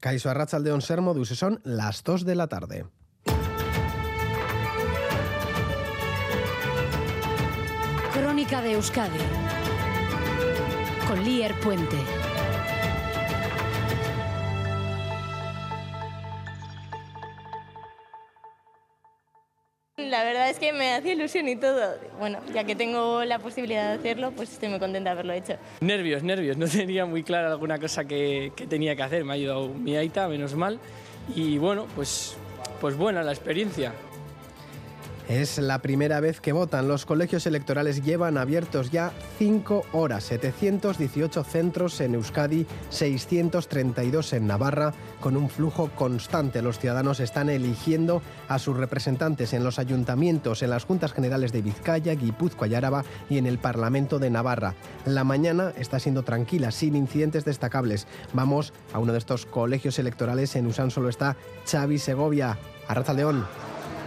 Caiso Arrachaldeón Sermo de son las 2 de la tarde. Crónica de Euskadi con Lier Puente. La verdad es que me hacía ilusión y todo. Bueno, ya que tengo la posibilidad de hacerlo, pues estoy muy contenta de haberlo hecho. Nervios, nervios. No tenía muy clara alguna cosa que, que tenía que hacer. Me ha ayudado mi aita, menos mal. Y bueno, pues, pues buena la experiencia. Es la primera vez que votan. Los colegios electorales llevan abiertos ya cinco horas. 718 centros en Euskadi, 632 en Navarra, con un flujo constante. Los ciudadanos están eligiendo a sus representantes en los ayuntamientos, en las juntas generales de Vizcaya, Guipúzcoa y Áraba y en el Parlamento de Navarra. La mañana está siendo tranquila, sin incidentes destacables. Vamos a uno de estos colegios electorales. En Usán solo está Xavi Segovia. Arraza León.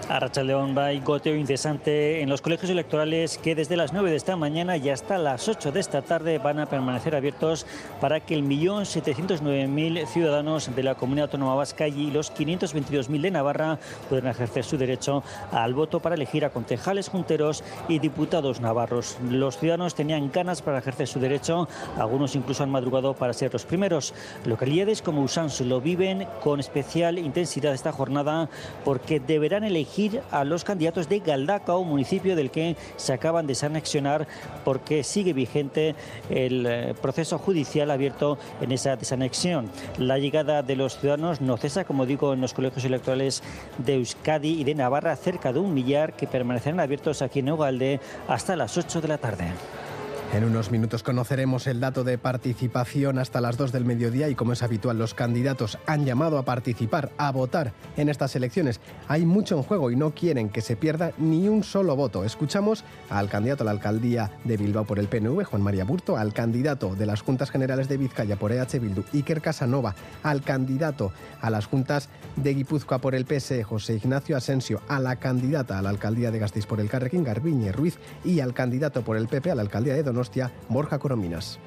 A León va y goteo incesante en los colegios electorales que desde las 9 de esta mañana y hasta las 8 de esta tarde van a permanecer abiertos para que el 1.709.000 ciudadanos de la Comunidad Autónoma Vasca y los 522.000 de Navarra puedan ejercer su derecho al voto para elegir a concejales junteros y diputados navarros. Los ciudadanos tenían ganas para ejercer su derecho, algunos incluso han madrugado para ser los primeros. Localidades como Usans lo viven con especial intensidad esta jornada porque deberán elegir a los candidatos de Galdacao, municipio del que se acaban de desanexionar porque sigue vigente el eh, proceso judicial abierto en esa desanexión. La llegada de los ciudadanos no cesa, como digo, en los colegios electorales de Euskadi y de Navarra, cerca de un millar que permanecerán abiertos aquí en Ugalde hasta las 8 de la tarde. En unos minutos conoceremos el dato de participación hasta las 2 del mediodía y como es habitual los candidatos han llamado a participar, a votar en estas elecciones. Hay mucho en juego y no quieren que se pierda ni un solo voto. Escuchamos al candidato a la alcaldía de Bilbao por el PNV, Juan María Burto, al candidato de las Juntas Generales de Vizcaya por EH Bildu, Iker Casanova, al candidato a las Juntas de Guipúzcoa por el PSE, José Ignacio Asensio, a la candidata a la alcaldía de Gasteiz por el Carrequín, Garbiñe Ruiz y al candidato por el PP a la alcaldía de Donostia Borja Corominas.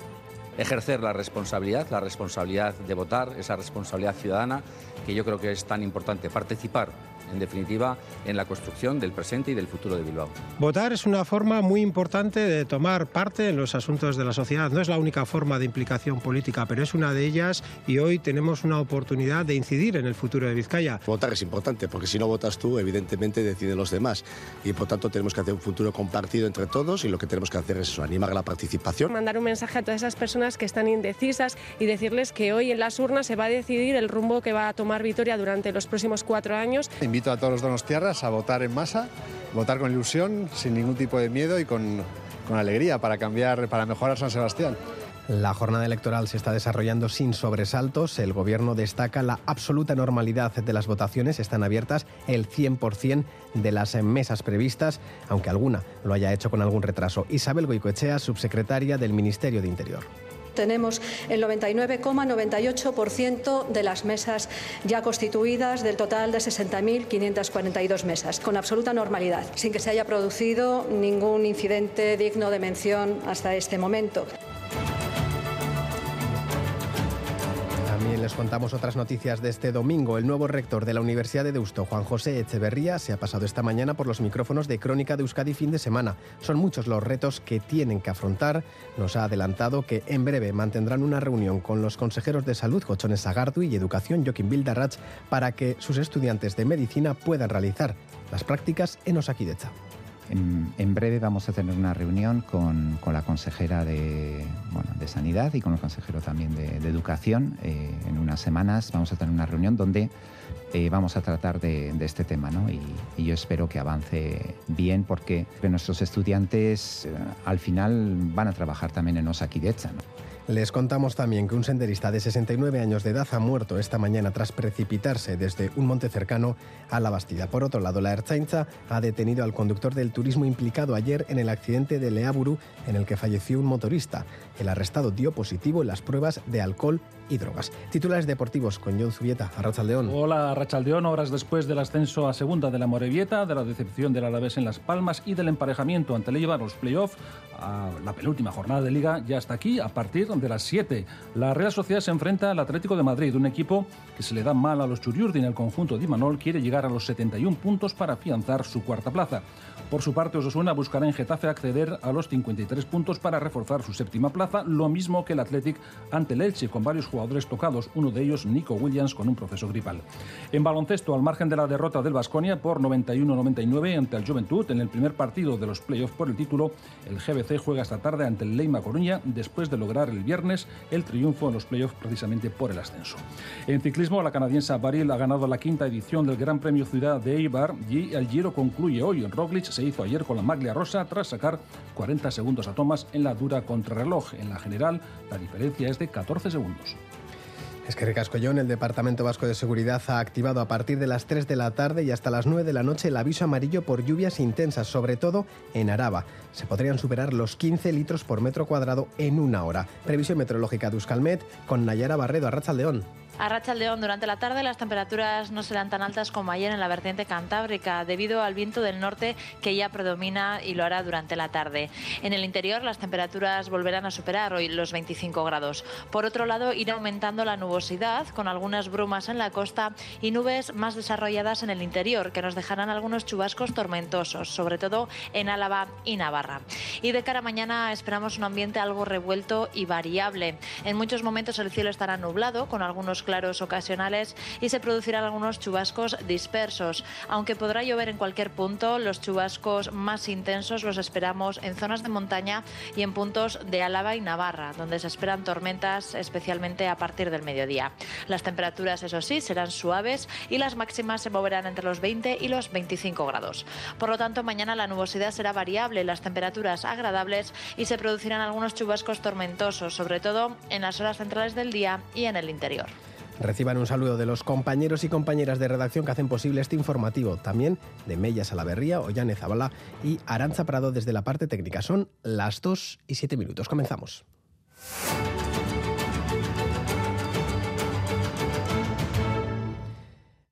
Ejercer la responsabilidad, la responsabilidad de votar, esa responsabilidad ciudadana que yo creo que es tan importante, participar en definitiva, en la construcción del presente y del futuro de Bilbao. Votar es una forma muy importante de tomar parte en los asuntos de la sociedad. No es la única forma de implicación política, pero es una de ellas y hoy tenemos una oportunidad de incidir en el futuro de Vizcaya. Votar es importante porque si no votas tú, evidentemente deciden los demás y por tanto tenemos que hacer un futuro compartido entre todos y lo que tenemos que hacer es eso, animar a la participación. Mandar un mensaje a todas esas personas que están indecisas y decirles que hoy en las urnas se va a decidir el rumbo que va a tomar Vitoria durante los próximos cuatro años invito a todos los donostiarras a votar en masa, votar con ilusión, sin ningún tipo de miedo y con, con alegría para cambiar, para mejorar San Sebastián. La jornada electoral se está desarrollando sin sobresaltos. El Gobierno destaca la absoluta normalidad de las votaciones. Están abiertas el 100% de las mesas previstas, aunque alguna lo haya hecho con algún retraso. Isabel Goicoechea, subsecretaria del Ministerio de Interior tenemos el 99,98% de las mesas ya constituidas del total de 60.542 mesas, con absoluta normalidad, sin que se haya producido ningún incidente digno de mención hasta este momento. Les contamos otras noticias de este domingo. El nuevo rector de la Universidad de Deusto, Juan José Echeverría, se ha pasado esta mañana por los micrófonos de Crónica de Euskadi fin de semana. Son muchos los retos que tienen que afrontar. Nos ha adelantado que en breve mantendrán una reunión con los consejeros de salud, Jochones Sagardu y Educación, Joaquín Bildarrach, para que sus estudiantes de medicina puedan realizar las prácticas en Osakidecha. En, breve vamos a tener una reunión con, la consejera de, de, Sanidad y con el consejero también de, Educación. Eh, en unas semanas vamos a tener una reunión donde eh, vamos a tratar de, este tema ¿no? y, yo espero que avance bien porque nuestros estudiantes eh, al final van a trabajar también en Osakidecha. ¿no? Les contamos también que un senderista de 69 años de edad ha muerto esta mañana tras precipitarse desde un monte cercano a la Bastida. Por otro lado, la Erchainza ha detenido al conductor del turismo implicado ayer en el accidente de Leaburu en el que falleció un motorista. El arrestado dio positivo en las pruebas de alcohol y drogas. Titulares deportivos con John Zubieta, Arrachaldeón. Hola, Arrachaldeón. Horas después del ascenso a segunda de la Morevieta, de la decepción del Alavés en Las Palmas y del emparejamiento ante el los playoffs, la penúltima jornada de liga ya está aquí a partir de las 7. La Real Sociedad se enfrenta al Atlético de Madrid, un equipo que se le da mal a los Churiurdi en el conjunto de Imanol, quiere llegar a los 71 puntos para afianzar su cuarta plaza. Por su parte, Osasuna buscará en Getafe acceder a los 53 puntos para reforzar su séptima plaza, lo mismo que el Athletic ante el Elche, con varios jugadores tocados, uno de ellos Nico Williams con un proceso gripal. En baloncesto, al margen de la derrota del Vasconia por 91-99 ante el Juventud en el primer partido de los playoffs por el título, el GBC juega esta tarde ante el Leima Coruña después de lograr el viernes el triunfo en los playoffs precisamente por el ascenso. En ciclismo, la canadiense Baril ha ganado la quinta edición del Gran Premio Ciudad de Eibar y el Giro concluye hoy. en Roglic se hizo ayer con la maglia rosa tras sacar 40 segundos a Thomas en la dura contrarreloj. En la general, la diferencia es de 14 segundos. Es que Recascollón, el Departamento Vasco de Seguridad ha activado a partir de las 3 de la tarde y hasta las 9 de la noche el aviso amarillo por lluvias intensas, sobre todo en Araba. Se podrían superar los 15 litros por metro cuadrado en una hora. Previsión meteorológica de Euskalmet con Nayara Barredo, a León. A Racha León, durante la tarde las temperaturas no serán tan altas como ayer en la vertiente cantábrica, debido al viento del norte que ya predomina y lo hará durante la tarde. En el interior las temperaturas volverán a superar hoy los 25 grados. Por otro lado, irá aumentando la nubosidad con algunas brumas en la costa y nubes más desarrolladas en el interior que nos dejarán algunos chubascos tormentosos, sobre todo en Álava y Navarra. Y de cara a mañana esperamos un ambiente algo revuelto y variable. En muchos momentos el cielo estará nublado con algunos claros ocasionales y se producirán algunos chubascos dispersos. Aunque podrá llover en cualquier punto, los chubascos más intensos los esperamos en zonas de montaña y en puntos de Álava y Navarra, donde se esperan tormentas especialmente a partir del mediodía. Las temperaturas, eso sí, serán suaves y las máximas se moverán entre los 20 y los 25 grados. Por lo tanto, mañana la nubosidad será variable, las temperaturas agradables y se producirán algunos chubascos tormentosos, sobre todo en las horas centrales del día y en el interior. Reciban un saludo de los compañeros y compañeras de redacción que hacen posible este informativo, también de Mella Salaverría, Ollane Zabala y Aranza Prado desde la parte técnica. Son las 2 y 7 minutos. Comenzamos.